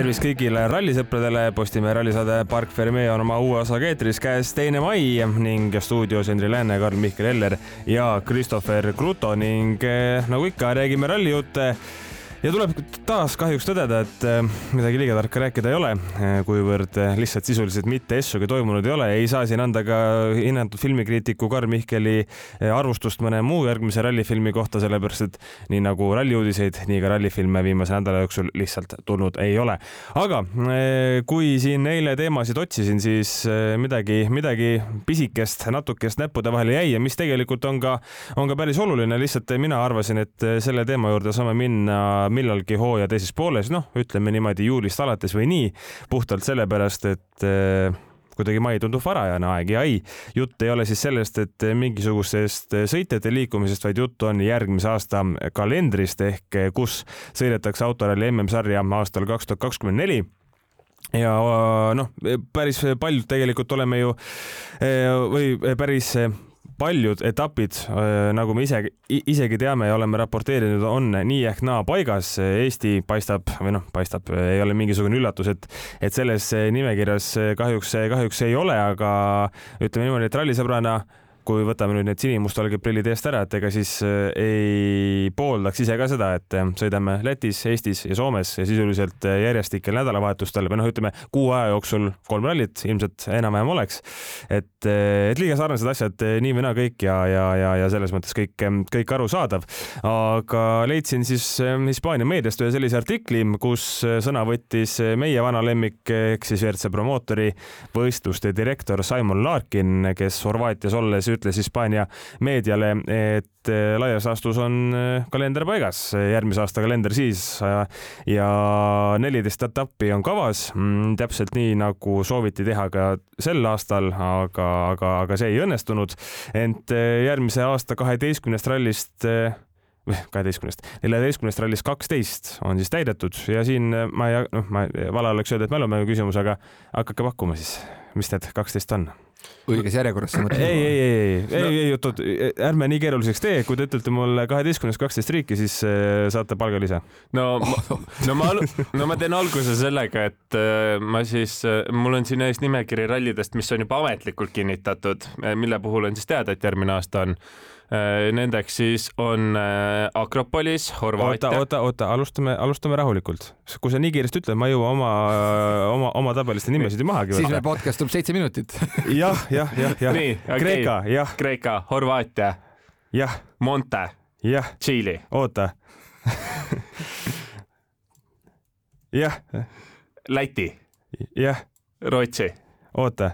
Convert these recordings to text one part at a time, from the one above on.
tervist kõigile rallisõpradele, Postimehe rallisaade Park Ferme on oma uue osaga eetris käes teine mai ning stuudios Henri Lääne, Karl-Mihkel Eller ja Christopher Kruto ning eh, nagu ikka, räägime rallijutte ja tuleb taas kahjuks tõdeda, et äh, midagi liiga tarka rääkida ei ole, äh, kuivõrd äh, lihtsalt sisuliselt mitte essugi toimunud ei ole, ei saa siin anda ka hinnatud filmikriitiku Karl Mihkeli arvustust mõne muu järgmise rallifilmi kohta, sellepärast et nii nagu ralliuudiseid, nii ka rallifilme viimase nädala jooksul lihtsalt tulnud ei ole. aga kui siin eile teemasid otsisin, siis midagi, midagi pisikest, natukest näppude vahele jäi ja mis tegelikult on ka, on ka päris oluline, lihtsalt mina arvasin, et selle teema juurde saame minna millalgi hooaja teises pooles, noh, ütleme niimoodi juulist alates või nii, puhtalt sellepärast, et äh, kuidagi mai tundub varajane aeg ja ei, jutt ei ole siis sellest, et mingisugusest sõitjate liikumisest, vaid jutt on järgmise aasta kalendrist ehk kus sõidetakse autoralli MM-sarja aastal kaks tuhat kakskümmend neli. Ja noh, päris paljud tegelikult oleme ju või päris paljud etapid, äh, nagu me ise, isegi teame ja oleme raporteerinud, on nii ehk naa paigas. Eesti paistab või noh, paistab, ei ole mingisugune üllatus, et, et selles nimekirjas kahjuks, kahjuks ei ole, aga ütleme niimoodi, et rallisõbrana kui võtame nüüd need sinimustvalged prillid eest ära, et ega siis äh, ei pooldaks ise ka seda, et äh, sõidame Lätis, Eestis ja Soomes ja sisuliselt äh, järjestikel nädalavahetustel või noh, ütleme kuu aja jooksul kolm rallit ilmselt enam-vähem oleks. et, et liiga sarnased asjad nii või naa kõik ja, ja, ja, ja selles mõttes kõik, kõik arusaadav. aga leidsin siis Hispaania meediast ühe sellise artikli, kus sõna võttis meie vana lemmik ehk siis WRC promootori võistluste direktor Simon Larkin, kes Horvaatias olles ütles Hispaania meediale, et eh, laias laastus on eh, kalender paigas, järgmise aasta kalender siis ja neliteist etappi on kavas, mm, täpselt nii nagu sooviti teha ka sel aastal, aga, aga, aga see ei õnnestunud. ent eh, järgmise aasta kaheteistkümnest rallist kaheteistkümnest, neljateistkümnest rallist kaksteist on siis täidetud ja siin ma ei, noh, ma vale oleks öelda, et mälumängu küsimus, aga hakake pakkuma siis, mis need kaksteist on õiges järjekorras sa mõtled? ei, ei, ei, ei, ei, ei, oot, oot, ärme nii keeruliseks tee, kui te ütlete mulle kaheteistkümnest kaksteist riiki, siis äh, saate palgalisa. no, no ma, no ma teen alguse sellega, et äh, ma siis, äh, mul on siin ees nimekiri rallidest, mis on juba ametlikult kinnitatud, mille puhul on siis teada, et järgmine aasta on nendeks siis on äh, Akropolis, Horvaatia. oota, oota, oota, alustame, alustame rahulikult. kui sa nii kiiresti ütled, ma ei jõua oma, oma, oma tabelist nimesid ju mahagi võtta. siis meil podcast tuleb seitse minutit. jah, jah, jah, jah. nii. Kreeka, jah. Kreeka, Horvaatia. jah. Monte. jah. Tšiili. oota jah. Läti. jah. Rootsi. oota.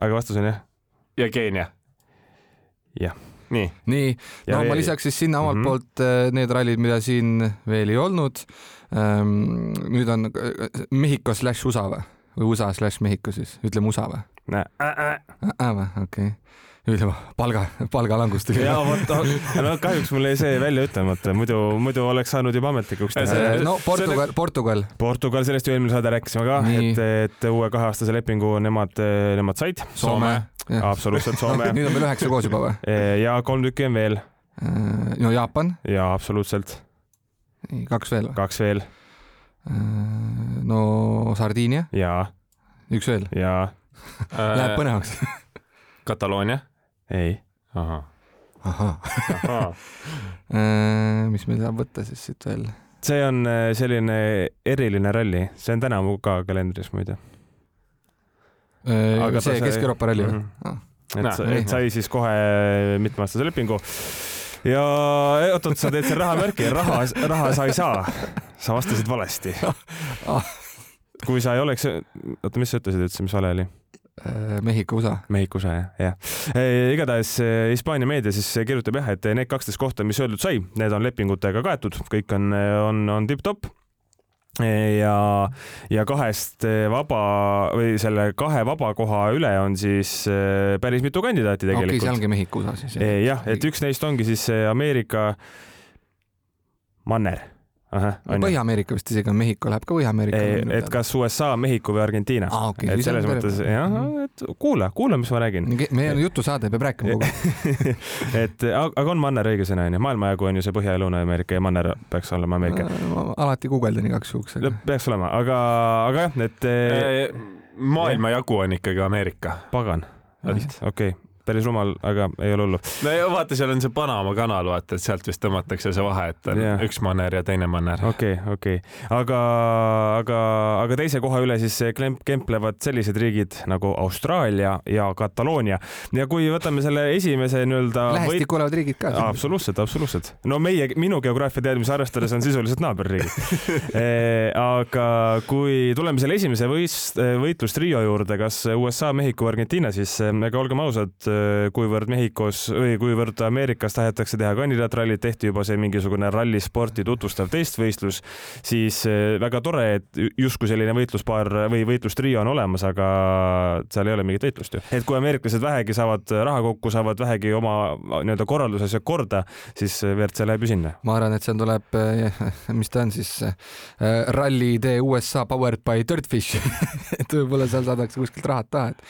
aga vastus on jah? ja Keenia. jah nii, nii, no ja, ma lisaks siis sinna omalt mm -hmm. poolt äh, need rallid, mida siin veel ei olnud. Ähm, nüüd on äh, Mehhiko slaš USA või, või USA slaš Mehhiko siis, ütleme USA või? või, okei ütleme palga, palgalangus tuli. ja vot, no kahjuks mul jäi see välja ütlemata, muidu, muidu oleks saanud juba ametlikuks teha. no Portugal, Portugal. Portugal, sellest ju eelmine saade rääkisime ka, et, et uue kaheaastase lepingu nemad, nemad said. Soome, Soome absoluutselt Soome nüüd on meil üheksa koos juba või? ja kolm tükki on veel. Äh, no Jaapan. ja absoluutselt. kaks veel või? kaks veel. Äh, no Sardiinia. jaa. üks veel. jaa. Läheb põnevaks Kataloonia? ei. ahah. ahah. Äh, mis meil saab võtta siis siit veel? see on selline eriline ralli, see on tänavu ka kalendris muide Äh, aga see Kesk-Euroopa ralli või mm? -hmm. Ah. et, et sai siis kohe mitmeaastase lepingu ja oot-oot, sa teed seal rahamärki, raha, raha sa ei saa. sa vastasid valesti ah. kui sa ei oleks, oota, mis sa ütlesid üldse, mis vale oli? Äh, Mehhiko USA. Mehhiko USA jah, jah. Äh, igatahes Hispaania meedia siis kirjutab jah, et need kaksteist kohta, mis öeldud sai, need on lepingutega kaetud, kõik on, on, on tipp-topp ja, ja kahest vaba või selle kahe vaba koha üle on siis äh, päris mitu kandidaati tegelikult. okei okay,, see ongi Mehhiko USA siis jah? jah, et üks neist ongi siis Ameerika manner Põhja-Ameerika vist isegi on, Mehhiko läheb ka Põhja-Ameerika. et kas USA, Mehhiko või Argentiina ah,. Okay, et selles mõttes jah, et kuula, kuula, mis ma räägin. meie jutusaade peab rääkima kogu aeg et aga on manner õige sõna onju, maailmajagu on ju see Põhja- ja Lõuna-Ameerika ja manner peaks olema Ameerika. Äh, alati guugeldan igaks juhuks aga.... peaks olema, aga, aga jah, et. maailmajagu on ikkagi Ameerika. pagan, okei okay päris rumal, aga ei ole hullu. no ja vaata, seal on see Panama kanal, vaata, et sealt vist tõmmatakse see vahe, et on yeah. üks manner ja teine manner. okei okay,, okei okay., aga, aga, aga teise koha üle siis klemp, kemplevad sellised riigid nagu Austraalia ja Kataloonia ja kui võtame selle esimese nii-öelda. lähestikku või... olevad riigid ka. absoluutselt, absoluutselt. no meie, minu geograafia teadmisi arvestades on sisuliselt naaberriigid e, aga kui tuleme selle esimese võist, võitlustrio juurde, kas USA, Mehhiko, Argentiina, siis ega olgem ausad kuivõrd Mehhikos või kuivõrd Ameerikas tahetakse teha kandidaatrallit, tehti juba see mingisugune rallisporti tutvustav testvõistlus, siis eh, väga tore, et justkui selline võitluspaar või võitlustrio on olemas, aga seal ei ole mingit võitlust ju. et kui ameeriklased vähegi saavad raha kokku, saavad vähegi oma nii-öelda korralduses korda, siis WRC läheb ju sinna. ma arvan, et seal tuleb, mis ta on siis, Rally tee USA powered by Dirtfish et võib-olla seal saadakse kuskilt rahad taha, et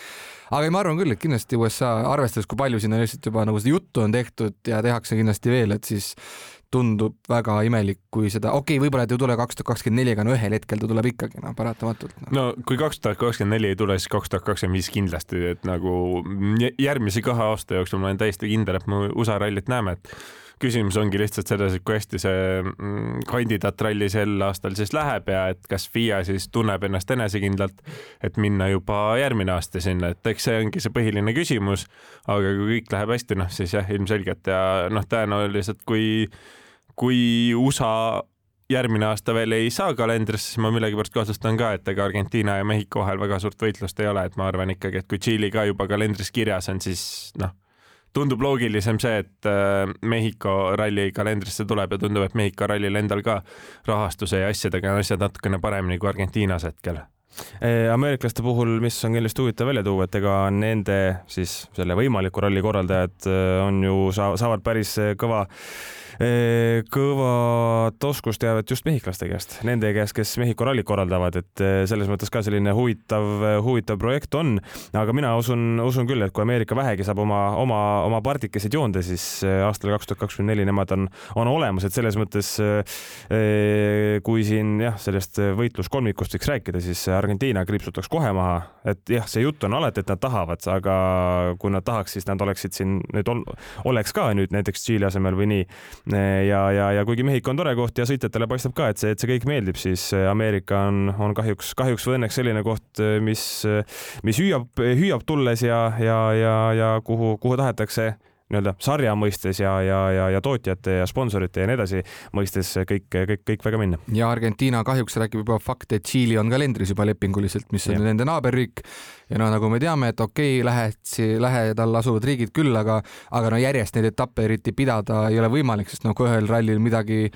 aga ei, ma arvan küll, et kindlasti USA, arvestades, kui palju sinna lihtsalt juba nagu seda juttu on tehtud ja tehakse kindlasti veel, et siis tundub väga imelik, kui seda, okei okay,, võib-olla ta ei tule kaks tuhat kakskümmend neli, aga no ühel hetkel ta tuleb ikkagi, noh, paratamatult no.. no kui kaks tuhat kakskümmend neli ei tule, siis kaks tuhat kakskümmend viis kindlasti, et nagu järgmise kahe aasta jooksul ma olen täiesti kindel, et me USA rallit näeme, et küsimus ongi lihtsalt selles, et kui hästi see mm, kandidaatralli sel aastal siis läheb ja et kas FIA siis tunneb ennast enesekindlalt, et minna juba järgmine aasta sinna, et eks see ongi see põhiline küsimus. aga kui kõik läheb hästi, noh siis jah, ilmselgelt ja noh, tõenäoliselt kui, kui USA järgmine aasta veel ei saa kalendrisse, siis ma millegipärast kahtlustan ka, et ega Argentiina ja Mehhiko vahel väga suurt võitlust ei ole, et ma arvan ikkagi, et kui Tšiili ka juba kalendris kirjas on, siis noh tundub loogilisem see, et äh, Mehhiko ralli kalendrisse tuleb ja tundub, et Mehhiko rallil endal ka rahastuse ja asjadega on asjad natukene paremini kui Argentiinas hetkel. Äh, ameeriklaste puhul, mis on kindlasti huvitav välja tuua, et ega nende siis selle võimaliku ralli korraldajad äh, on ju, saavad päris kõva kõvat oskusteavet just mehhiklaste käest, nende käest, kes Mehhiko rallit korraldavad, et selles mõttes ka selline huvitav, huvitav projekt on. aga mina usun, usun küll, et kui Ameerika vähegi saab oma, oma, oma pardikesed joonde, siis aastal kaks tuhat kakskümmend neli nemad on, on olemas, et selles mõttes kui siin jah, sellest võitluskolmikust võiks rääkida, siis Argentiina kriipsutaks kohe maha, et jah, see jutt on alati, et nad tahavad, aga kui nad tahaks, siis nad oleksid siin nüüd oleks ka nüüd näiteks Tšiili asemel või nii ja, ja, ja kuigi Mehhiko on tore koht ja sõitjatele paistab ka, et see, et see kõik meeldib, siis äh, Ameerika on, on kahjuks, kahjuks või õnneks selline koht, äh, mis, mis hüüab, hüüab tulles ja, ja, ja, ja kuhu, kuhu tahetakse nii-öelda sarja mõistes ja, ja, ja, ja tootjate ja sponsorite ja nii edasi mõistes kõik, kõik, kõik väga minna. ja Argentiina kahjuks räägib juba fakt, et Tšiili on kalendris juba lepinguliselt, mis on ja. nende naaberriik ja no nagu me teame, et okei okay,, lähed, lähedal asuvad riigid küll, aga, aga no järjest neid etappe eriti pidada ei ole võimalik, sest no kui ühel rallil midagi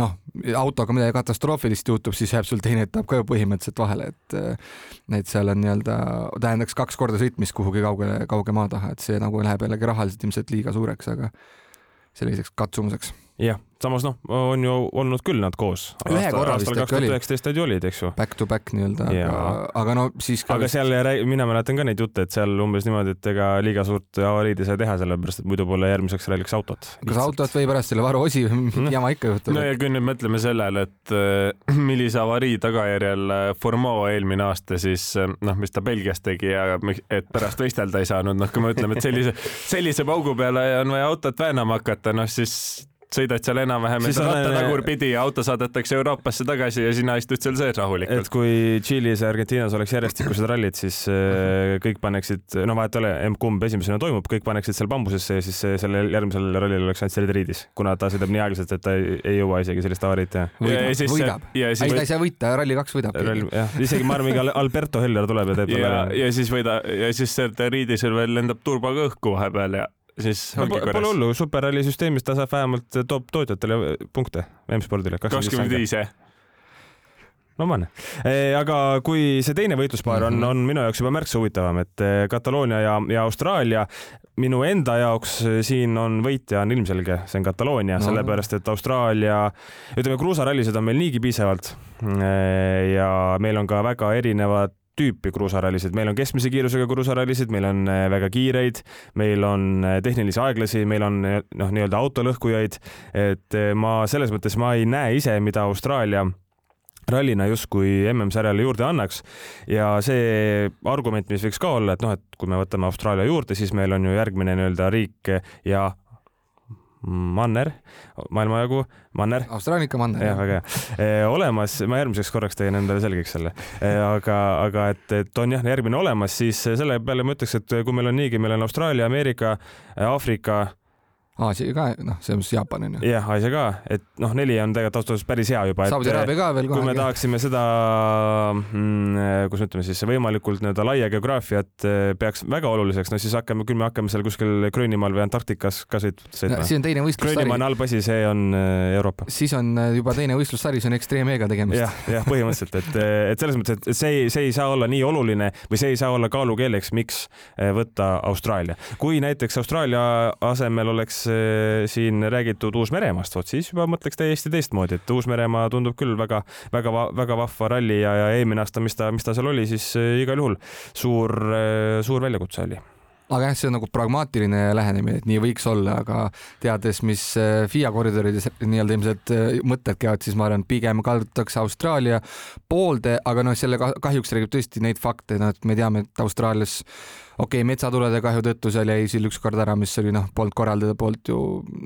noh, autoga midagi katastroofilist juhtub, siis jääb sul teine etapp ka ju põhimõtteliselt vahele, et et seal on nii-öelda, tähendaks kaks korda sõitmist kuhugi kaugele, kauge maa taha, et see nagu läheb jällegi rahaliselt ilmselt liiga suureks, aga selliseks katsumuseks. Jah samas noh, on ju olnud küll nad koos. ühe korra vist äkki oli. üheksateist nad ju olid, eks ju. Back to back nii-öelda, aga, aga no siis aga vist... seal, mina mäletan ka neid jutte, et seal umbes niimoodi, et ega liiga suurt avariid ei saa teha, sellepärast et muidu pole järgmiseks ralliks autot. kas autot või pärast selle varuosi mingi jama ikka juhtub? no ja kui nüüd mõtleme sellele, et äh, millise avarii tagajärjel äh, Formao eelmine aasta siis äh, noh, mis ta Belgias tegi ja et pärast võistelda ei saanud, noh, kui me ütleme, et sellise, sellise paugu peale on vaja autot väänama hakata, noh siis sõidad seal enam-vähem ratta tagurpidi ja auto saadetakse Euroopasse tagasi ja sina istud seal sees rahulikult. et kui Tšiilis ja Argentiinas oleks järjestikused rallid, siis äh, kõik paneksid, no vahet ei ole, kumb esimesena toimub, kõik paneksid seal bambusesse ja siis sellel järgmisel rallil oleks ainult seriidriidis, kuna ta sõidab nii aeglaselt, et ta ei, ei jõua isegi sellist avariit teha. võidab, ei ta ei saa võita, Rally kaks võidab. jah, isegi ma arvan, mingi Alberto Heller tuleb ja teeb talle ära. ja siis võida ja siis sealt riidisel veel lendab turbaga õhku vahepeal ja siis pole hullu, superralli süsteemis ta saab vähemalt toob tootjatele punkte M-spordile. kakskümmend viis, jah? no ma näen. aga kui see teine võitluspaar on -hmm. on minu jaoks juba märksa huvitavam, et Kataloonia ja, ja Austraalia, minu enda jaoks siin on võitja on ilmselge, see on Kataloonia no., sellepärast et Austraalia, ütleme, kruusarallisid on meil niigi piisavalt. ja meil on ka väga erinevad tüüpi kruusarallisid, meil on keskmise kiirusega kruusarallisid, meil on väga kiireid, meil on tehnilisi aeglasi, meil on noh, nii-öelda autolõhkujaid, et ma selles mõttes ma ei näe ise, mida Austraalia rallina justkui MM-sarjale juurde annaks. Ja see argument, mis võiks ka olla, et noh, et kui me võtame Austraalia juurde, siis meil on ju järgmine nii-öelda riik ja manner, maailmajagu, manner. Austraalia ikka manner. jah, väga hea. olemas, ma järgmiseks korraks teen endale selgeks selle. aga, aga et, et on jah, järgmine olemas, siis selle peale ma ütleks, et kui meil on niigi, meil on Austraalia, Ameerika, Aafrika Aasia ka, noh, selles mõttes Jaapan on ju. jah, Aasia ka, et noh, neli on tegelikult ausalt öeldes päris hea juba. Saudi Araabia ka veel kohagi. kui me tahaksime seda mm,, kuidas me ütleme siis, võimalikult nii-öelda laia geograafiat eh, peaks väga oluliseks, no siis hakkame, küll me hakkame seal kuskil Gröönimaal või Antarktikas ka sõit, sõitma no,. siis on teine võistlussari. Gröönimaa on halb asi, see on eh, Euroopa. siis on eh, juba teine võistlussari, see on ekstreem-E-ga tegemist ja,. jah, jah, põhimõtteliselt, et, et selles mõttes, et see, see ei saa olla nii oluline või see ei saa olla kaalukeeleks, miks võtta Austraalia. kui näiteks Austraalia asemel oleks siin räägitud Uus-Meremaast, vot siis juba mõtleks täiesti teistmoodi, et Uus-Meremaa tundub küll väga-väga-väga vahva ralli ja, ja eelmine aasta, mis ta, mis ta seal oli, siis äh, igal juhul suur, äh, suur väljakutse oli. Aga jah, see on nagu pragmaatiline lähenemine, et nii võiks olla, aga teades, mis äh, FIA koridorides nii-öelda ilmselt mõtted käivad, siis ma arvan, pigem kaldutakse Austraalia poolde, aga noh, selle kahjuks räägib tõesti neid fakte, noh, et me teame, et Austraalias okei okay,, metsatulede kahju tõttu seal jäi Isil ükskord ära, mis oli noh, polnud korraldajate poolt ju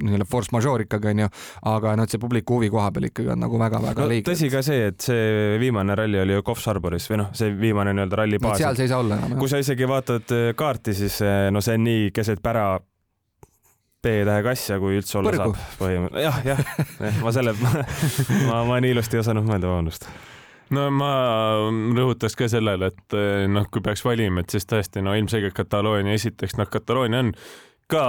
nii-öelda force majeure ikkagi onju, aga noh, et see publiku huvi koha peal ikkagi on nagu väga-väga no, leige. tõsi ka see, et see viimane ralli oli ju Coffs Harboris või noh, see viimane nii-öelda ralli baas. seal see ei saa olla enam. kui sa isegi vaatad äh, kaarti, siis äh, no see on nii keset pära B-tähega asja, kui üldse olla Põrgu. saab põhimõtteliselt. jah, jah, ma selle, ma, ma nii ilusti ei osanud mõelda, vabandust no ma rõhutaks ka sellele, et eh, noh, kui peaks valima, et siis tõesti no ilmselgelt Kataloonia esiteks, noh, Kataloonia on ka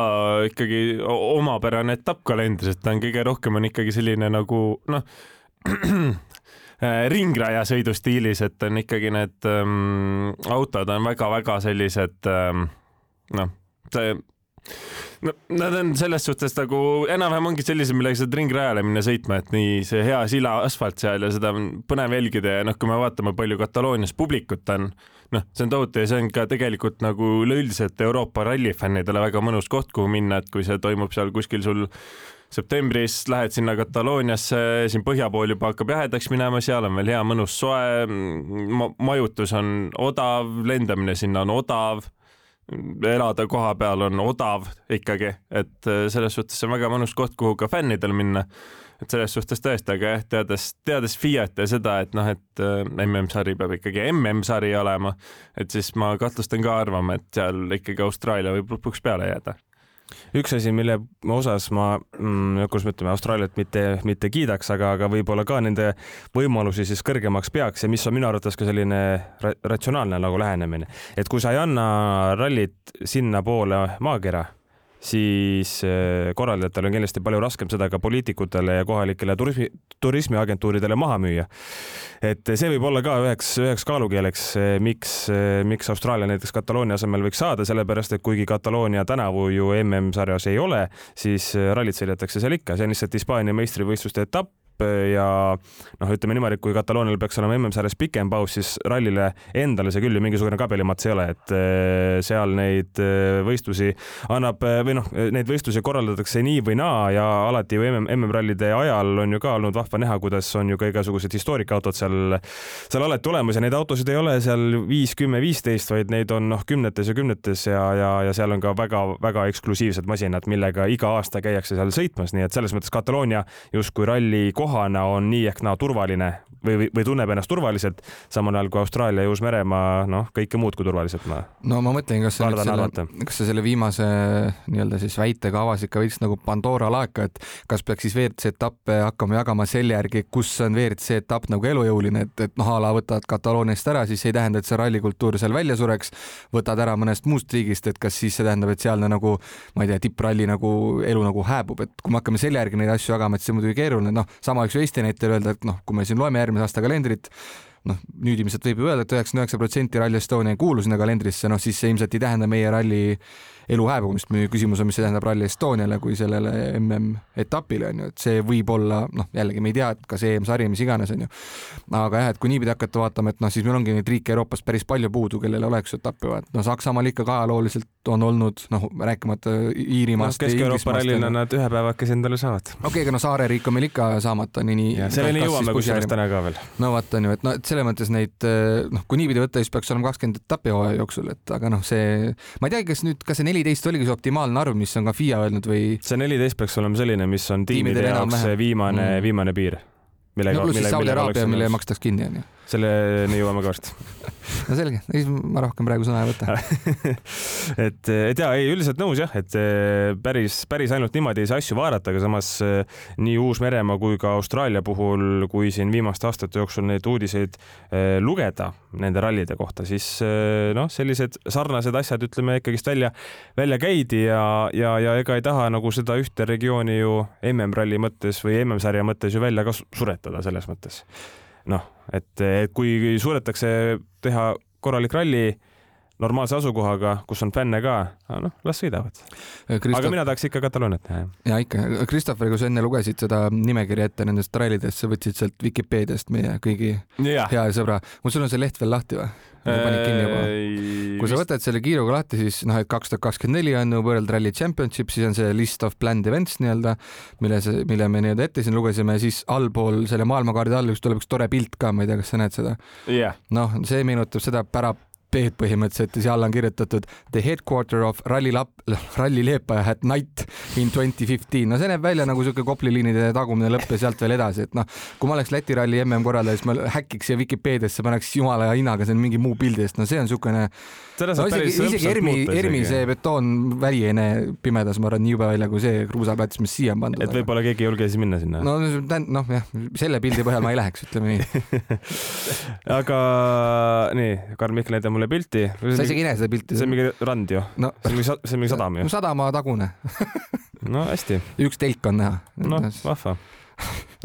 ikkagi omapärane etapp kalendris, et ta on kõige rohkem on ikkagi selline nagu noh ringraja sõidustiilis, et on ikkagi need ähm, autod on väga-väga sellised ähm, noh, see no nad on selles suhtes nagu enam-vähem ongi sellised, millega saad ringrajale minna sõitma, et nii see hea sila asfalt seal ja seda on põnev jälgida ja noh, kui me vaatame, palju Kataloonias publikut on, noh, see on tohutu ja see on ka tegelikult nagu üleüldiselt Euroopa rallifännidele väga mõnus koht, kuhu minna, et kui see toimub seal kuskil sul septembris lähed sinna Katalooniasse, siin põhja pool juba hakkab jahedaks minema, seal on veel hea mõnus soe ma, majutus on odav, lendamine sinna on odav elada koha peal on odav ikkagi, et äh, selles suhtes on väga mõnus koht, kuhu ka fännidel minna. et selles suhtes tõesti, aga jah, teades, teades Fiat ja seda, et noh, et äh, MM-sari peab ikkagi MM-sari olema, et siis ma kahtlustan ka arvama, et seal ikkagi Austraalia võib lõpuks peale jääda üks asi, mille osas ma mm,, kuidas me ütleme, Austraaliat mitte, mitte kiidaks, aga, aga võib-olla ka nende võimalusi siis kõrgemaks peaks ja mis on minu arvates ka selline ra ratsionaalne nagu lähenemine, et kui sa ei anna rallit sinnapoole maakera siis eh, korraldajatel on kindlasti palju raskem seda ka poliitikutele ja kohalikele turismi, turismiagentuuridele maha müüa. et see võib olla ka üheks, üheks kaalukeeleks, eh, miks, eh, miks Austraalia näiteks Kataloonia asemel võiks saada, sellepärast et kuigi Kataloonia tänavu ju MM-sarjas ei ole, siis rallit sõidetakse seal ikka, see on lihtsalt Hispaania meistrivõistluste etapp, ja noh, ütleme niimoodi, et kui Kataloonial peaks olema MM-sarjas pikem paus, siis rallile endale see küll ju mingisugune kabelimats ei ole, et eh, seal neid eh, võistlusi annab eh, või noh, neid võistlusi korraldatakse nii või naa ja alati ju MM-rallide ajal on ju ka olnud vahva näha, kuidas on ju ka igasugused historiikaautod seal, seal alati olemas ja neid autosid ei ole seal viis, kümme, viisteist, vaid neid on noh, kümnetes ja kümnetes ja, ja, ja seal on ka väga-väga eksklusiivsed masinad, millega iga aasta käiakse seal sõitmas, nii et selles mõttes Kataloonia justkui ralli koht kohana on nii ehk naa turvaline või, või, tunneb ennast turvaliselt, samal ajal kui Austraalia ja Uus-Meremaa, noh, kõike muud kui turvaliselt ma. no ma mõtlen, kas sa nüüd selle, kas sa selle viimase nii-öelda siis väitega avasid ka veits nagu Pandora laeka, et kas peaks siis WRC etappe hakkama jagama selle järgi, kus on WRC etapp nagu elujõuline, et, et noh, a la võtad Katalooniast ära, siis ei tähenda, et see rallikultuur seal välja sureks, võtad ära mõnest muust riigist, et kas siis see tähendab, et sealne nagu ma ei tea, tippralli nagu elu nagu hääbub, et kui me hakkame selle järgi neid asju jagama, et see on muidugi keeruline, noh, samas sama, eks ju, Eesti näitel öelda, et noh, kui me siin loeme järgmise aasta kalendrit, noh, nüüd ilmselt võib ju öelda et, et üheksakümmend üheksa protsenti Rally Estonia ei kuulu sinna kalendrisse, noh siis see ilmselt ei tähenda meie ralli elu hääbumist. meie küsimus on, mis see tähendab Rally Estoniale kui sellele MM-etapile on ju, et see võib olla, noh, jällegi me ei tea, et kas EM-sari, mis iganes on ju. aga jah, et kui niipidi hakata vaatama, et noh, siis meil ongi neid riike Euroopas päris palju puudu, kellel oleks etappi vaja, et no Saksamaal ikkagi ajalooliselt on olnud, noh, rääkimata Iirimaast no,. Kesk-Euroopa rallina nad ühe päevakese endale saavad. okei okay,, aga no saareriik on meil ikka saamata, nii, nii. selleni jõuame kusjuures täna ka veel. no vot on ju, et noh, et selles mõttes neid noh, kui niipidi võtta, siis peaks olema kakskümmend etappi hooaja jooksul, et aga noh, see, ma ei teagi, kas nüüd, kas see neliteist oligi see optimaalne arv, mis on ka FIA öelnud või? see neliteist peaks olema selline, mis on tiimide, tiimide jaoks viimane mm., viimane piir. no pluss siis Saudi Araabia, mille makstaks kinni onju selleni jõuame ka varsti no selge, siis ma rohkem praegu sõna ei võta. Et, et ja ei, üldiselt nõus jah, et eh, päris, päris ainult niimoodi ei saa asju vaadata, aga samas eh, nii Uus-Meremaa kui ka Austraalia puhul, kui siin viimaste aastate jooksul neid uudiseid eh, lugeda nende rallide kohta, siis noh, sellised sarnased asjad, ütleme ikkagist välja, välja käidi ja, ja, ja ega ei taha nagu seda ühte regiooni ju MM-ralli mõttes või MM-sarja mõttes ju välja ka suretada selles mõttes noh, et, kui suudetakse teha korralik ralli normaalse asukohaga, kus on fänne ka, noh, las sõidavad Christoph.... aga mina tahaks ikka Katalooniat näha. ja ikka, Christopher, kui sa enne lugesid seda nimekirja ette nendest rallidest, sa võtsid sealt Vikipeediast meie kõigi ja. hea sõbra, mul sul on see leht veel lahti või? Panid kinni juba. kui sa võtad selle kiiruga lahti, siis noh, et kaks tuhat kakskümmend neli on World Rally Championship, siis on see list of planned events nii-öelda, mille, mille me nii-öelda ette siin lugesime, siis allpool selle maailmakaardi all üks tuleb üks tore pilt ka, ma ei tea, kas sa näed seda yeah.? noh, see meenutab seda pära B-d põhimõtteliselt ja seal on kirjutatud the headquarter of Rally Lap-, Rally Leepaja at night in twenty fifteen. no see näeb välja nagu siuke Kopli liinide tagumine lõpp ja sealt veel edasi, et noh, kui ma oleks Läti ralli mm korraldaja, siis ma häkiks siia Vikipeediasse, paneks jumala hinnaga seal mingi muu pildi eest, no see on siukene no isegi, isegi ERMi, ERMi see betoonväli ei näe pimedas, ma arvan, nii jube välja kui see kruusaplats, mis siia on pandud. et võib-olla keegi ei julge siis minna sinna? no noh, jah, selle pildi põhjal ma ei läheks, ütleme nii aga nii, Karl Mihkel näitab mulle pilti. sa isegi ei näe seda pilti? see on mingi rand ju no.. see on mingi, see on mingi sadam ju. sadama tagune no hästi. üks telk on näha. noh, vahva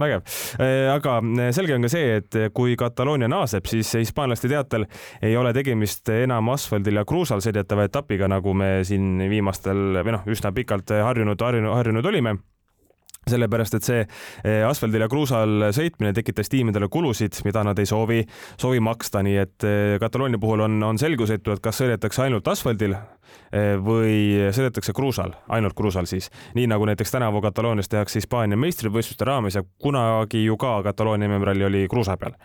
vägev, äh, aga selge on ka see, et kui Kataloonia naaseb, siis hispaanlaste teatel ei ole tegemist enam asfaldil ja kruusal sõidetava etapiga, nagu me siin viimastel või noh, üsna pikalt harjunud, harjunud, harjunud olime sellepärast, et see äh, asfaldil ja kruusal sõitmine tekitas tiimidele kulusid, mida nad ei soovi, soovi maksta, nii et Kataloonia puhul on, on selgusetu, et kas sõidetakse ainult asfaldil Eh, või sõidetakse kruusal, ainult kruusal siis, nii nagu näiteks tänavu Kataloonias tehakse Hispaania meistrivõistluste raames ja kunagi ju ka Kataloonia MM-ralli oli kruusa peal.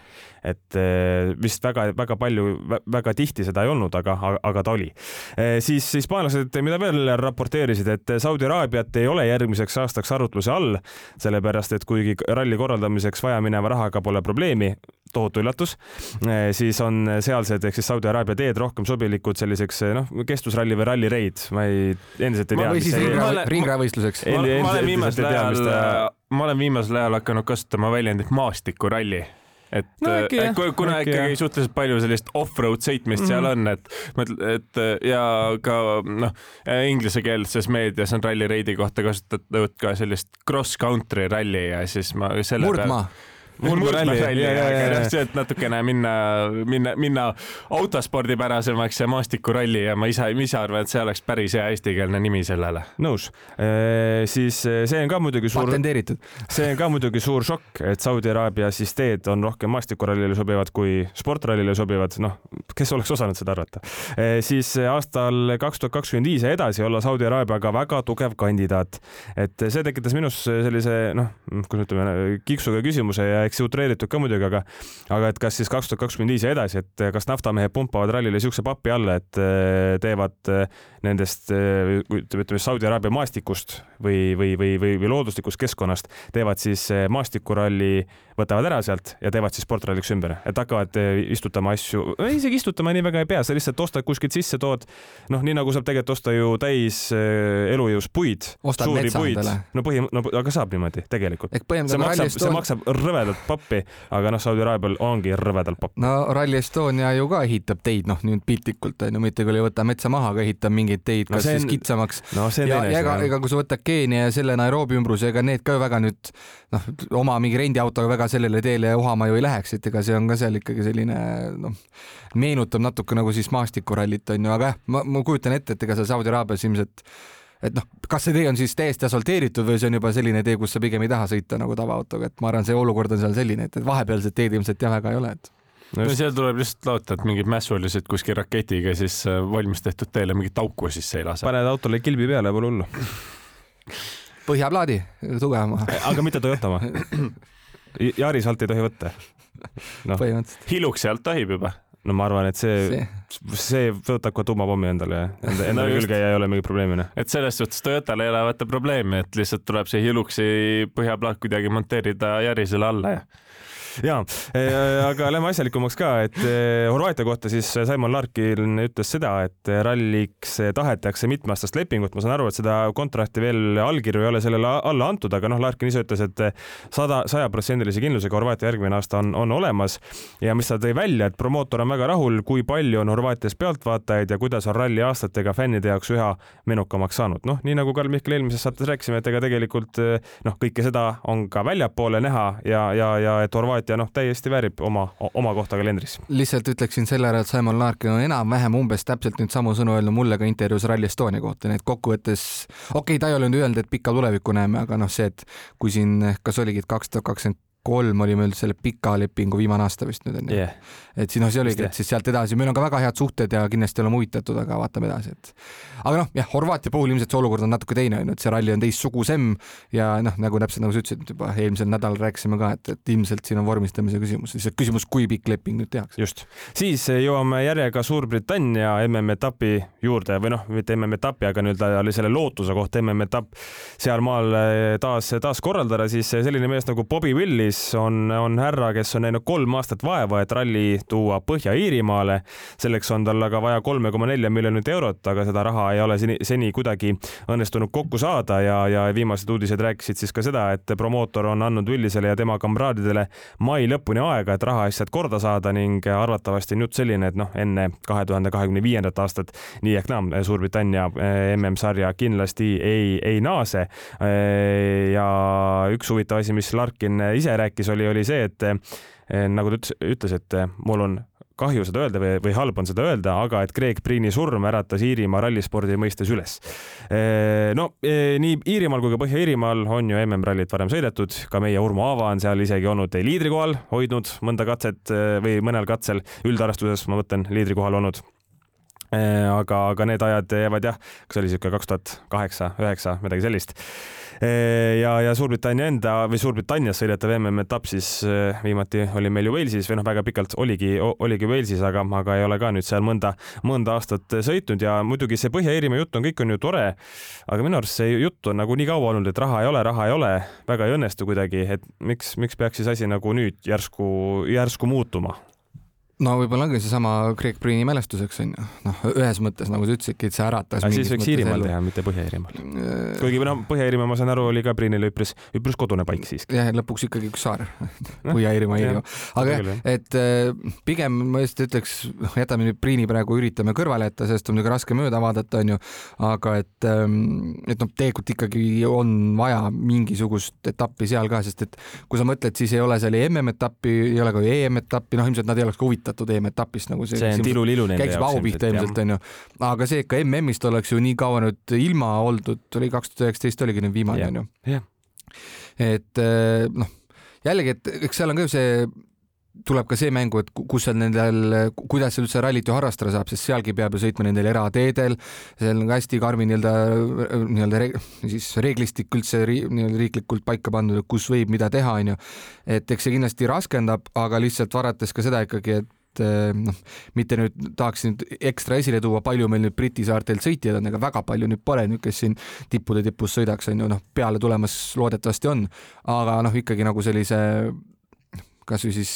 et eh, vist väga-väga palju, väga tihti seda ei olnud, aga, aga ta oli. Eh, siis hispaanlased, mida veel raporteerisid, et Saudi Araabiat ei ole järgmiseks aastaks arutluse all, sellepärast et kuigi ralli korraldamiseks vajamineva rahaga pole probleemi, tohutu üllatus, siis on sealsed ehk siis Saudi Araabia teed rohkem sobilikud selliseks noh, kestvusralli või rallireid, ma ei, endiselt ei tea. või siis ringrajavõistluseks. ma olen viimasel ajal, ma olen viimasel ajal hakanud kasutama väljendit maastikuralli et no, äkki, et kuna äkki, ikkagi suhteliselt palju sellist off-road sõitmist mm -hmm. seal on, et et ja ka noh, inglisekeelses meedias on rallireidi kohta kasutatud ka sellist cross-country ralli ja siis ma selle murdmaa peal murdmaaralli, see, et natukene minna, minna, minna autospordipärasemaks ja maastikuralli ja ma ise, ise arvan, et see oleks päris hea eestikeelne nimi sellele. nõus e,. siis see on ka muidugi suur. patenteeritud. see on ka muidugi suur šokk, et Saudi Araabia siis teed on rohkem maastikurallile sobivad kui sportrallile sobivad, noh, kes oleks osanud seda arvata e,. siis aastal kaks tuhat kakskümmend viis ja edasi olla Saudi Araabiaga väga tugev kandidaat, et see tekitas minus sellise noh, kuidas ütleme, kiksuga küsimuse ja eks utreeritud ka muidugi, aga aga et kas siis kaks tuhat kakskümmend viis ja edasi, et kas naftamehed pumpavad rallile siukse papi alla, et eh, teevad eh, nendest eh, ütleme Saudi Araabia maastikust või, või, või, või, või looduslikust keskkonnast teevad siis maastikuralli, võtavad ära sealt ja teevad siis sportralliks ümber, et hakkavad istutama asju, isegi istutama nii väga ei pea, sa lihtsalt ostad kuskilt sisse, tood noh, nii nagu saab tegelikult osta ju täis elujõus puid, suuri puid, no põhi, no aga saab niimoodi tegelikult. see maksab, see maksab rõvedalt rõvedalt pappi, aga noh, Saudi Araabial ongi rõvedalt papp. no Rally Estonia ju ka ehitab teid, noh nüüd piltlikult on ju, mitte küll ei võta metsa maha, aga ehitab mingeid teid, kas no on... siis kitsamaks no,. ja, ja ega, ega kui sa võtad Keenia ja selle Nairobi ümbruse, ega need ka ju väga nüüd noh, oma mingi rendiautoga väga sellele teele uhama ju ei läheks, et ega see on ka seal ikkagi selline noh, meenutab natuke nagu siis maastikurallit on ju, aga jah, ma, ma kujutan ette, et ega seal Saudi Araabias ilmselt et noh, kas see tee on siis täiesti asfalteeritud või see on juba selline tee, kus sa pigem ei taha sõita nagu tavaautoga, et ma arvan, see olukord on seal selline, et, et vahepealsed teed ilmselt jah väga ei ole, et no, no seal tuleb lihtsalt loota, et mingid mässulised kuskil raketiga siis äh, valmis tehtud teele mingit auku sisse ei lase. paned autole kilbi peale, pole hullu. põhjaplaadi, tugevama. aga mitte Toyota oma? Yaris alt ei tohi võtta no.. põhimõtteliselt. Hiluksi alt tohib juba no ma arvan, et see, see, see võtab ka tuumapommi endale ja enda, endale no külge ja ei ole mingit probleemi. noh. et selles suhtes Toyotal ei ole vaata probleemi, et lihtsalt tuleb see Hiluxi põhjaplaat kuidagi monteerida Yarisele alla ja ja, äh, aga lähme asjalikumaks ka, et äh, Horvaatia kohta siis Simon Larkin ütles seda, et ralliks tahetakse mitmeaastast lepingut, ma saan aru, et seda kontrakti veel allkirju ei ole sellele alla antud, aga noh, Larkin ise ütles, et sada, sajaprotsendilise kindlusega Horvaatia järgmine aasta on, on olemas. Ja mis ta tõi välja, et promootor on väga rahul, kui palju on Horvaatias pealtvaatajaid ja kuidas on ralli aastatega fännide jaoks üha menukamaks saanud. noh, nii nagu Karl Mihkel eelmises saates rääkisime, et ega tegelikult noh, kõike seda on ka väljapoole näha ja, ja, ja et Horvaatia ja noh, täiesti väärib oma, oma kohta kalendris. lihtsalt ütleksin selle ära, et Simon Larkin on enam-vähem umbes täpselt nüüd samu sõnu öelnud mulle ka intervjuus Rally Estonia kohta, nii et kokkuvõttes okei okay,, ta ei ole nüüd öelnud, et pikka tulevikku näeme, aga noh, see, et kui siin, kas oligi, et kaks tuhat kakskümmend kolm oli meil selle pika lepingu viimane aasta vist nüüd onju yeah.. et siis noh, see oligi, et siis sealt edasi, meil on ka väga head suhted ja kindlasti oleme huvitatud, aga vaatame edasi, et aga noh, jah, Horvaatia puhul ilmselt see olukord on natuke teine onju, et see ralli on teistsugusem ja noh, nagu täpselt nagu sa ütlesid juba eelmisel nädalal rääkisime ka, et, et ilmselt siin on vormistamise küsimus, lihtsalt küsimus, kui pikk leping nüüd tehakse. just, siis jõuame järjega Suurbritannia MM-etapi juurde või noh, mitte MM-etapi, aga nii-öelda selle lootuse kohta MM-etapp sealmaal taas, taas korraldada, siis selline mees nagu Bobby Willis Lewis on, on härra, kes on näinud kolm aastat vaeva, et ralli tuua Põhja-Iirimaale. selleks on tal aga vaja kolme koma nelja miljonit eurot, aga seda raha ei ole seni, seni kuidagi õnnestunud kokku saada ja, ja viimased uudised rääkisid siis ka seda, et promootor on andnud Willisele ja tema kamraadidele mai lõpuni aega, et rahaasjad korda saada ning arvatavasti on jutt selline, et noh, enne kahe tuhande kahekümne viiendat aastat nii ehk naa Suurbritannia eh, MM-sarja kindlasti ei, ei naase. Eh, ja üks huvitav asi, mis Larkin ise rääkis, rääkis, oli, oli see, et eh, nagu ta ütles, et eh, mul on kahju seda öelda või, või halb on seda öelda, aga et Greg Priini surm äratas Iirimaa rallispordi mõistes üles. Eh, no nii Iirimaal kui ka Põhja-Iirimaal on ju MM-rallit varem sõidetud, ka meie Urmo Aava on seal isegi olnud liidrikohal, hoidnud mõnda katset või mõnel katsel üldarvestuses, ma mõtlen, liidrikohal olnud aga, aga need ajad jäävad jah, kas oli siuke kaks tuhat kaheksa, üheksa, midagi sellist ja, ja Suurbritannia enda või Suurbritannias sõidetav MM-etapp siis viimati oli meil ju Walesis või noh, väga pikalt oligi, oligi Walesis, aga, aga ei ole ka nüüd seal mõnda, mõnda aastat sõitnud ja muidugi see Põhja-Iirimaa jutt on, kõik on ju tore, aga minu arust see jutt on nagu nii kaua olnud, et raha ei ole, raha ei ole, väga ei õnnestu kuidagi, et miks, miks peaks siis asi nagu nüüd järsku, järsku muutuma? No võib-olla ongi seesama Craig Breeni mälestuseks onju, noh ühes mõttes nagu sa ütlesidki, et see äratas. aga siis võiks Iirimaal teha, mitte Põhja-Iirimaal. Äh, kuigi noh, Põhja-Iirimaa, ma saan aru, oli ka Breenile üpris, üpris kodune paik siiski. jah, lõpuks ikkagi üks saar Põhja-Iirimaa, Iirimaa. aga jah, et äh, pigem ma just ütleks, noh jätame nüüd Breeni praegu üritame kõrvale jätta, sest on muidugi raske mööda vaadata, onju, aga et, ähm, et noh, tegelikult ikkagi on vaja mingisugust etappi seal ka, sest et kui sa mõtled, siis ei ole seal ei MM-etappi, ei ole ka EM-etappi, noh ilmselt nad ei oleks ka huvitatud huvitatud EM-etapist nagu see. see on tilulilu nende jaoks. käiks vau pihta ilmselt onju, aga see, et ka MM-ist oleks ju nii kaua nüüd ilma oldud, oli kaks tuhat üheksateist oligi nüüd viimane onju. et eh, noh, jällegi, et eks seal on ka ju see tuleb ka see mängu, et kus seal nendel, kuidas seal üldse rallit ju harrastada saab, sest sealgi peab ju sõitma nendel erateedel, seal on ka hästi karmi nii-öelda, nii-öelda re, siis reeglistik üldse nii-öelda riiklikult paika pandud, kus võib mida teha, onju. et eks see kindlasti raskendab, aga lihtsalt vaadates ka seda ikkagi, et et eh, noh, mitte nüüd tahaks nüüd ekstra esile tuua, palju meil nüüd Briti saartel sõitjaid on, ega väga palju nüüd pole nüüd, kes siin tippude tipus sõidaks, on ju, noh, peale tulemas loodetavasti on, aga noh, ikkagi nagu sellise kasvõi siis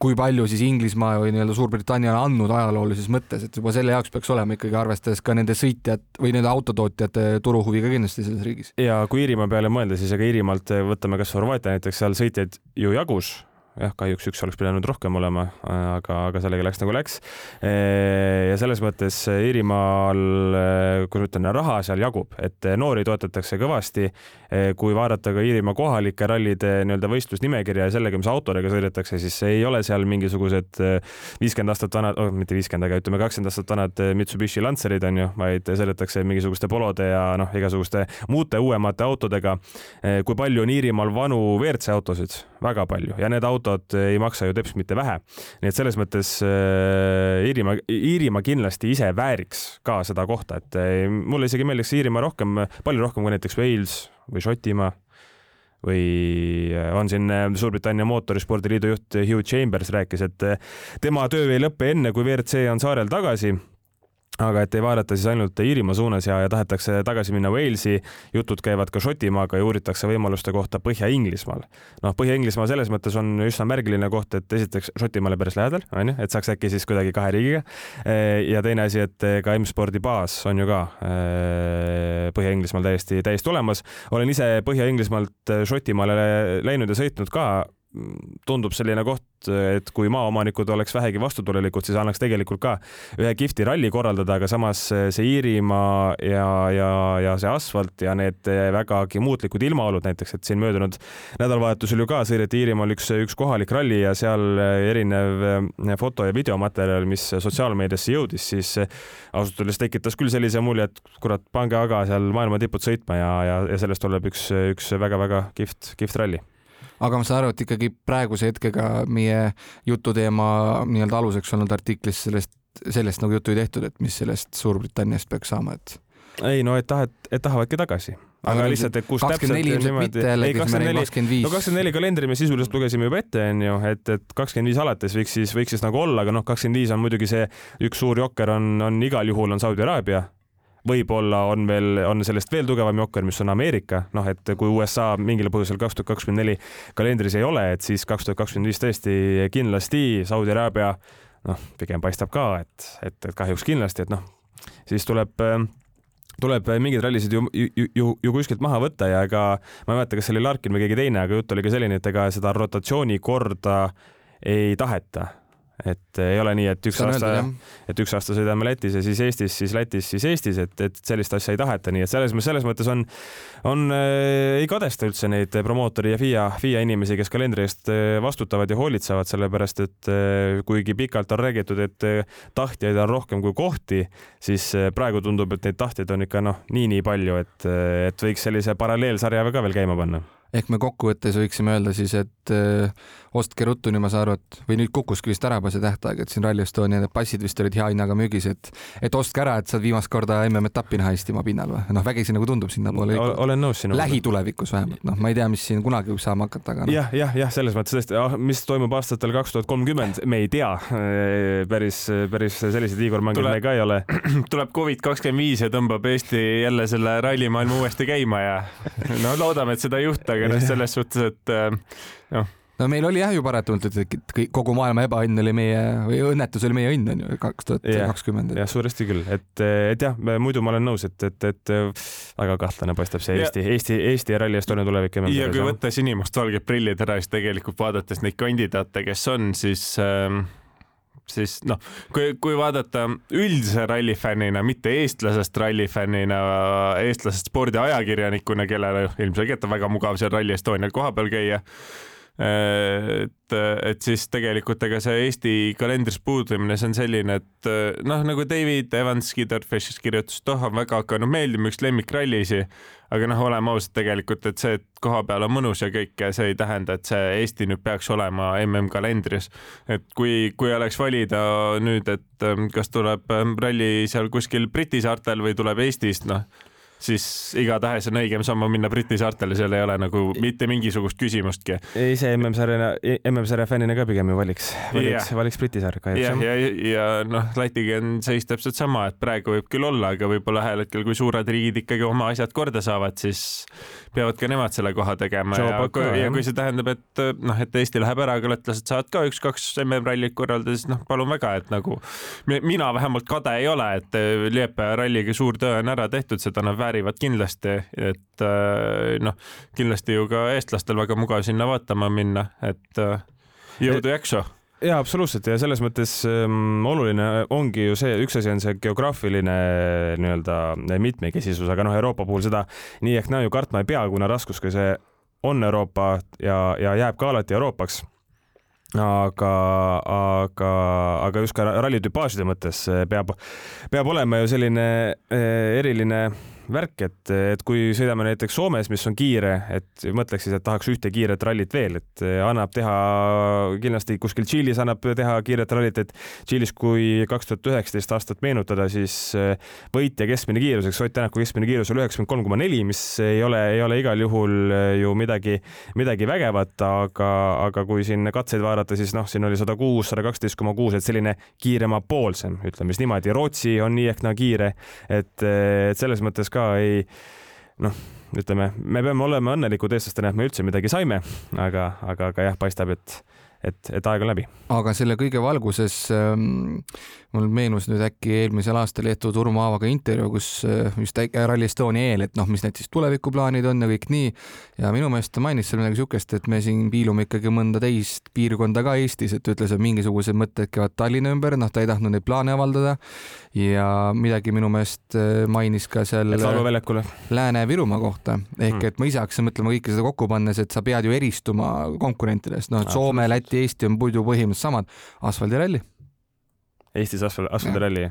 kui palju siis Inglismaa või nii-öelda Suurbritannia on andnud ajaloolises mõttes, et juba selle jaoks peaks olema ikkagi arvestades ka nende sõitjad või nende autotootjate turuhuvi ka kindlasti selles riigis. ja kui Iirimaa peale mõelda, siis ega Iirimaalt võtame kas Horvaatia näiteks, seal sõitjaid ju jagus jah, kahjuks üks oleks pidanud rohkem olema, aga, aga sellega läks nagu läks. ja selles mõttes Iirimaal, kui ma ütlen, raha seal jagub, et noori toetatakse kõvasti. kui vaadata ka Iirimaa kohalike rallide nii-öelda võistlusnimekirja ja sellega, mis autodega sõidetakse, siis ei ole seal mingisugused viiskümmend aastat vanad oh,, mitte viiskümmend, aga ütleme kakskümmend aastat vanad Mitsubishi Lancerid on ju, vaid sõidetakse mingisuguste polode ja noh, igasuguste muude uuemate autodega. kui palju on Iirimaal vanu WRC autosid? väga palju ja need autod autod ei maksa ju teps mitte vähe. nii et selles mõttes äh, Iirimaa, Iirimaa kindlasti ise vääriks ka seda kohta, et äh, mulle isegi meeldiks Iirimaa rohkem, palju rohkem kui näiteks Wales või Šotimaa või on siin Suurbritannia mootorispordi liidu juht Hugh Chambers rääkis, et tema töö ei lõpe enne, kui WRC on saarel tagasi aga et ei vaadata siis ainult Iirimaa suunas ja, ja tahetakse tagasi minna Walesi, jutud käivad ka Šotimaaga ja uuritakse võimaluste kohta Põhja-Inglismaal. noh, Põhja-Inglismaa selles mõttes on üsna märgiline koht, et esiteks Šotimaale päris lähedal, onju, et saaks äkki siis kuidagi kahe riigiga. ja teine asi, et ka M-spordi baas on ju ka äh, Põhja-Inglismaal täiesti, täiesti olemas. olen ise Põhja-Inglismaalt Šotimaale läinud ja sõitnud ka tundub selline koht, et kui maaomanikud oleks vähegi vastutulelikud, siis annaks tegelikult ka ühe kihvti ralli korraldada, aga samas see Iirimaa ja, ja, ja see asfalt ja need vägagi muutlikud ilmaolud näiteks, et siin möödunud nädalavahetusel ju ka sõideti Iirimaal üks, üks kohalik ralli ja seal erinev foto ja videomaterjal, mis sotsiaalmeediasse jõudis, siis ausalt öeldes tekitas küll sellise mulje, et kurat, pange aga seal maailma tipud sõitma ja, ja, ja sellest tuleb üks, üks väga-väga kihvt, kihvt ralli aga ma saan aru, et ikkagi praeguse hetkega meie jututeema nii-öelda aluseks olnud artiklis sellest, sellest nagu juttu ei tehtud, et mis sellest Suurbritanniast peaks saama, et ei no et tahet, et tahavadki tagasi aga, aga lihtsalt, et kus täpselt niimoodi. ei, kakskümmend neli, no kakskümmend neli kalendri me sisuliselt lugesime juba ette, onju, et, et kakskümmend viis alates võiks siis, võiks siis nagu olla, aga noh, kakskümmend viis on muidugi see üks suur jokker on, on igal juhul on Saudi Araabia võib-olla on veel, on sellest veel tugevam jokker, mis on Ameerika, noh, et kui USA mingil põhjusel kaks tuhat kakskümmend neli kalendris ei ole, et siis kaks tuhat kakskümmend viis tõesti kindlasti Saudi Araabia noh, pigem paistab ka, et, et, et kahjuks kindlasti, et noh, siis tuleb tuleb mingeid rallisid ju, ju, ju, ju kuskilt maha võtta ja ega ma ei mäleta, kas see oli Larkin või keegi teine, aga jutt oli ka selline, et ega seda rotatsioonikorda ei taheta et ei ole nii, et üks Saan aasta, et üks aasta sõidame Lätis ja siis Eestis, siis Lätis, siis Eestis, et, et sellist asja ei taheta, nii et selles, selles mõttes on, on äh,, ei kadesta üldse neid promootori ja FIA, FIA inimesi, kes kalendri eest äh, vastutavad ja hoolitsevad, sellepärast et äh, kuigi pikalt on räägitud, et äh, tahtjaid on rohkem kui kohti, siis äh, praegu tundub, et neid tahtjaid on ikka noh, nii-nii palju, et, äh, et võiks sellise paralleelsarja ka veel käima panna ehk me kokkuvõttes võiksime öelda siis, et äh, ostke ruttu, nüüd ma saan aru, et või nüüd kukkuski vist ära juba see tähtaeg, et siin Rally Estonia need passid vist olid hea hinnaga müügis, et et ostke ära, et saad viimast korda MM-etappi näha Eestimaa pinnal või? noh, vägisi nagu tundub sinnapoole. olen nõus sinuga. lähitulevikus vähemalt, noh, ma ei tea, mis siin kunagi võib saama hakata, aga no.. jah, jah, jah, selles mõttes tõesti ah,, mis toimub aastatel kaks tuhat kolmkümmend, me ei tea. päris, päris selliseid Igor Mangid me ka ei ole. tuleb Covid kakskümmend viis ja tõmbab Eesti jälle selle rallimaailma uuesti käima ja no loodame, et seda ei juhtu, aga noh, selles suhtes, et äh, noh no meil oli jah ju paratamatult, et kogu maailma ebaõnn oli meie või õnnetus oli meie õnn on ju kaks tuhat kakskümmend. jah, suuresti küll, et, et jah, muidu ma olen nõus, et, et, et väga kahtlane paistab see Eesti, Eesti, Eesti ja Rally Estonia tulevik. ja kui võtta sinimustvalged prillid ära, siis tegelikult vaadates neid kandidaate, kes on, siis äh, siis noh, kui, kui vaadata üldise rallifännina, mitte eestlasest rallifännina, eestlasest spordiajakirjanikuna, kellele ilmselgelt on väga mugav seal Rally Estonial kohapeal käia et, et siis tegelikult ega see Eesti kalendris puudumine, see on selline, et noh, nagu David Evans Skidderfishis kirjutas, et oh, on väga hakanud meeldima üks lemmikrallisi, aga noh, oleme ausad tegelikult, et see, et koha peal on mõnus ja kõik, see ei tähenda, et see Eesti nüüd peaks olema MM-kalendris. et kui, kui oleks valida nüüd, et kas tuleb ralli seal kuskil Briti saartel või tuleb Eestist, noh siis igatahes on õigem sammu minna Briti saartele, seal ei ole nagu mitte mingisugust küsimustki. ise MM-sarjana, MM-sarja fännina ka pigem ju valiks, valiks valiks Briti saar kahjuks. ja, ja, ja, ja noh, Lätiga on seis täpselt sama, et praegu võib küll olla, aga võib-olla ühel hetkel, kui suured riigid ikkagi oma asjad korda saavad, siis peavad ka nemad selle koha tegema Joe ja, kui, ja kui see tähendab, et noh, et Eesti läheb ära, aga lätlased saavad ka üks-kaks MM-rallit korraldada, siis noh, palun väga, et nagu mina vähemalt kade ei ole, et Liepaja ralliga suur töö on ära tehtud, seda nad väärivad kindlasti, et äh, noh, kindlasti ju ka eestlastel väga mugav sinna vaatama minna, et äh, jõudu-jaksu jaa, absoluutselt. Ja selles mõttes ähm, oluline ongi ju see, üks asi on see geograafiline nii-öelda mitmekesisus, aga noh, Euroopa puhul seda nii ehk naa ju kartma ei pea, kuna raskus ka see on Euroopa ja, ja jääb ka alati Euroopaks. Aga, aga, aga just ka rallitüpaažide mõttes peab, peab olema ju selline eh, eriline värk, et, et kui sõidame näiteks Soomes, mis on kiire, et mõtleks siis, et tahaks ühte kiiret rallit veel, et annab teha kindlasti kuskil Tšiilis annab teha kiiret rallit, et Tšiilis, kui kaks tuhat üheksateist aastat meenutada, siis võitja keskmine kiirus, eks Ott Tänaku keskmine kiirus oli üheksakümmend kolm koma neli, mis ei ole, ei ole igal juhul ju midagi, midagi vägevat, aga, aga kui siin katseid vaadata, siis noh, siin oli sada kuus, sada kaksteist koma kuus, et selline kiiremapoolsem, ütleme siis niimoodi. Rootsi on nii ehk naa kiire, et, et selles mõttes ka ei noh, ütleme, me peame olema õnnelikud eestlastena, et me üldse midagi saime, aga, aga, aga jah, paistab, et et, et aeg on läbi. aga selle kõige valguses ähm, mul meenus nüüd äkki eelmisel aastal Leetu Turmo Aavaga intervjuu, kus äh, just Rally Estonia eel, et noh, mis need siis tulevikuplaanid on ja kõik nii. ja minu meelest ta mainis seal midagi siukest, et me siin piilume ikkagi mõnda teist piirkonda ka Eestis, et ütles, et mingisugused mõtted käivad Tallinna ümber, noh, ta ei tahtnud neid plaane avaldada. ja midagi minu meelest äh, mainis ka seal Lääne-Virumaa kohta ehk hmm. et ma ise hakkasin mõtlema kõike seda kokku pannes, et sa pead ju eristuma konkurentidest, noh, et Soome, Läti, Eesti on muidu põhimõtteliselt samad, asfaldiralli. Eestis asfal-, asfaldiralli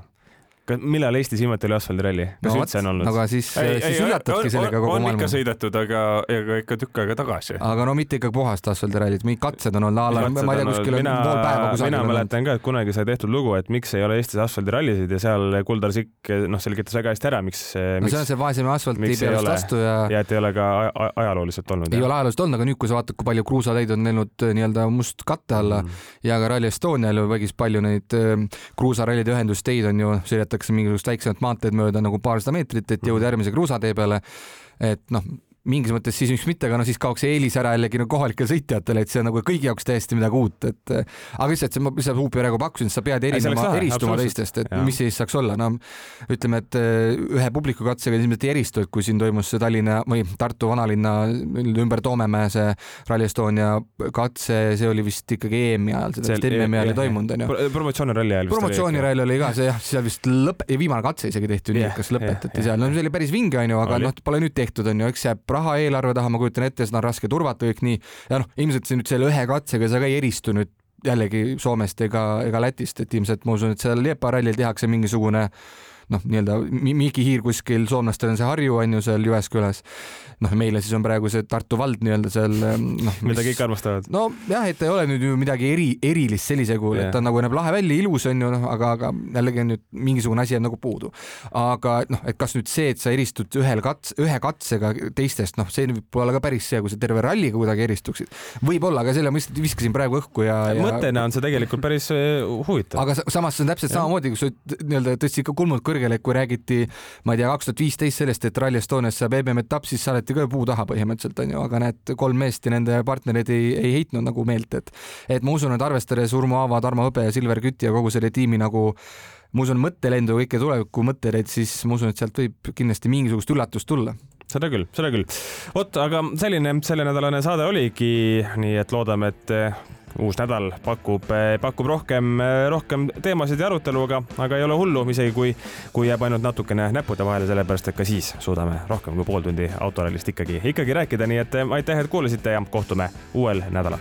millal Eestis viimati oli asfaldiralli, kas no, üldse on olnud? aga siis, siis üllatadki sellega kogu maailma. on ikka sõidetud, aga, aga ikka tükk aega tagasi. aga no mitte ikka puhast asfaldirallit, mingid katsed on olnud a la, ma ei tea, kuskil on pool päeva kusagil. mina mäletan ka, et kunagi sai tehtud lugu, et miks ei ole Eestis asfaldirallisid ja seal Kuldar Sikk noh, selgitas väga hästi ära, miks. no see on see vaesema asfalti peale vastu ja. ja et ei ole ka ajalooliselt olnud. ei ole ajalooliselt olnud, aga nüüd, kui sa vaatad, kui palju kruusateid on läinud äh, nii-öelda must katte alla mm. ja ka Rally Estonial ju vägis palju neid äh, kruusarallide ühendusteid on ju, sõidetakse mingisugust väiksemat maanteed mööda nagu paarsada meetrit, et jõuda mhm. järgmise kruusatee peale. et noh, mingis mõttes siis miks mitte, aga no siis kaoks eelis ära jällegi no kohalikele sõitjatele, et see on nagu kõigi jaoks täiesti midagi uut, et aga lihtsalt see, ma lihtsalt Huupi praegu pakkusin, sa pead erinema, eristuma teistest, et ja. mis siis saaks olla, no ütleme, et äh, ühe publikukatsega ilmselt ei eristu, et kui siin toimus see Tallinna või Tartu vanalinna ümber Toomemäe see Rally Estonia katse, see oli vist ikkagi EM-i ajal, seda vist MM-i ajal ei toimunud, onju. promotsiooniralli ajal. promotsiooniralli oli ka see jah, seal vist lõpp, viimane katse isegi tehti, kas lõpetati seal, no see oli päris vinge, onju, aga noh, pole nüüd tehtud, onju, eks jääb raha eelarve taha, ma kujutan ette, seda on raske turvata kõik nii. Ja noh, ilmselt see nüüd selle ühe katsega sa ka ei eristu nüüd jällegi Soomest ega, ega Lätist, et ilmselt ma usun, et seal Liepa rallil tehakse mingisugune noh, nii-öelda Miiki Hiir kuskil, soomlastel on see Harju on ju seal Jyväskylas. noh, meile siis on praegu see Tartu vald nii-öelda seal noh. mida kõik armastavad. nojah, et ei ole nüüd ju midagi eri, erilist sellisel kujul yeah., et ta nagu näeb lahe välja, ilus on ju noh, aga, aga jällegi on nüüd mingisugune asi jääb nagu puudu. aga noh, et kas nüüd see, et sa eristud ühel kats-, ühe katsega teistest, noh, see võib olla ka päris see, kui sa terve ralliga kuidagi eristuksid. võib-olla, aga selle ma lihtsalt viskasin praegu õhku ja, ja.... mõttena on see tegelikult päris äh, huvitav. aga samas see on täpselt ja. samamoodi, kui sa nii-öelda tõstsid ka kulmud kõrgele, et kui räägiti, ma ei tea, kaks tuhat viisteist sellest, et Rally Estonias saab MM-etapp, siis saadeti ka puu taha põhimõtteliselt onju, aga need kolm meest ja nende partnerid ei, ei heitnud nagu meelt, et et ma usun, et arvestades Urmo Aava, Tarmo Hõbe Silver Küti ja kogu selle tiimi nagu ma usun, mõttelendu ja kõike tuleviku mõtteid, siis ma usun, et sealt võib kindlasti mingisugust üllatust tulla seda küll, seda küll. vot, aga selline sellenädalane saade oligi, nii et loodame, et uus nädal pakub, pakub rohkem, rohkem teemasid ja arutelu, aga, aga ei ole hullu, isegi kui, kui jääb ainult natukene näppude vahele, sellepärast et ka siis suudame rohkem kui pool tundi autorallist ikkagi, ikkagi rääkida, nii et aitäh, et kuulasite ja kohtume uuel nädalal